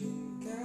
you can.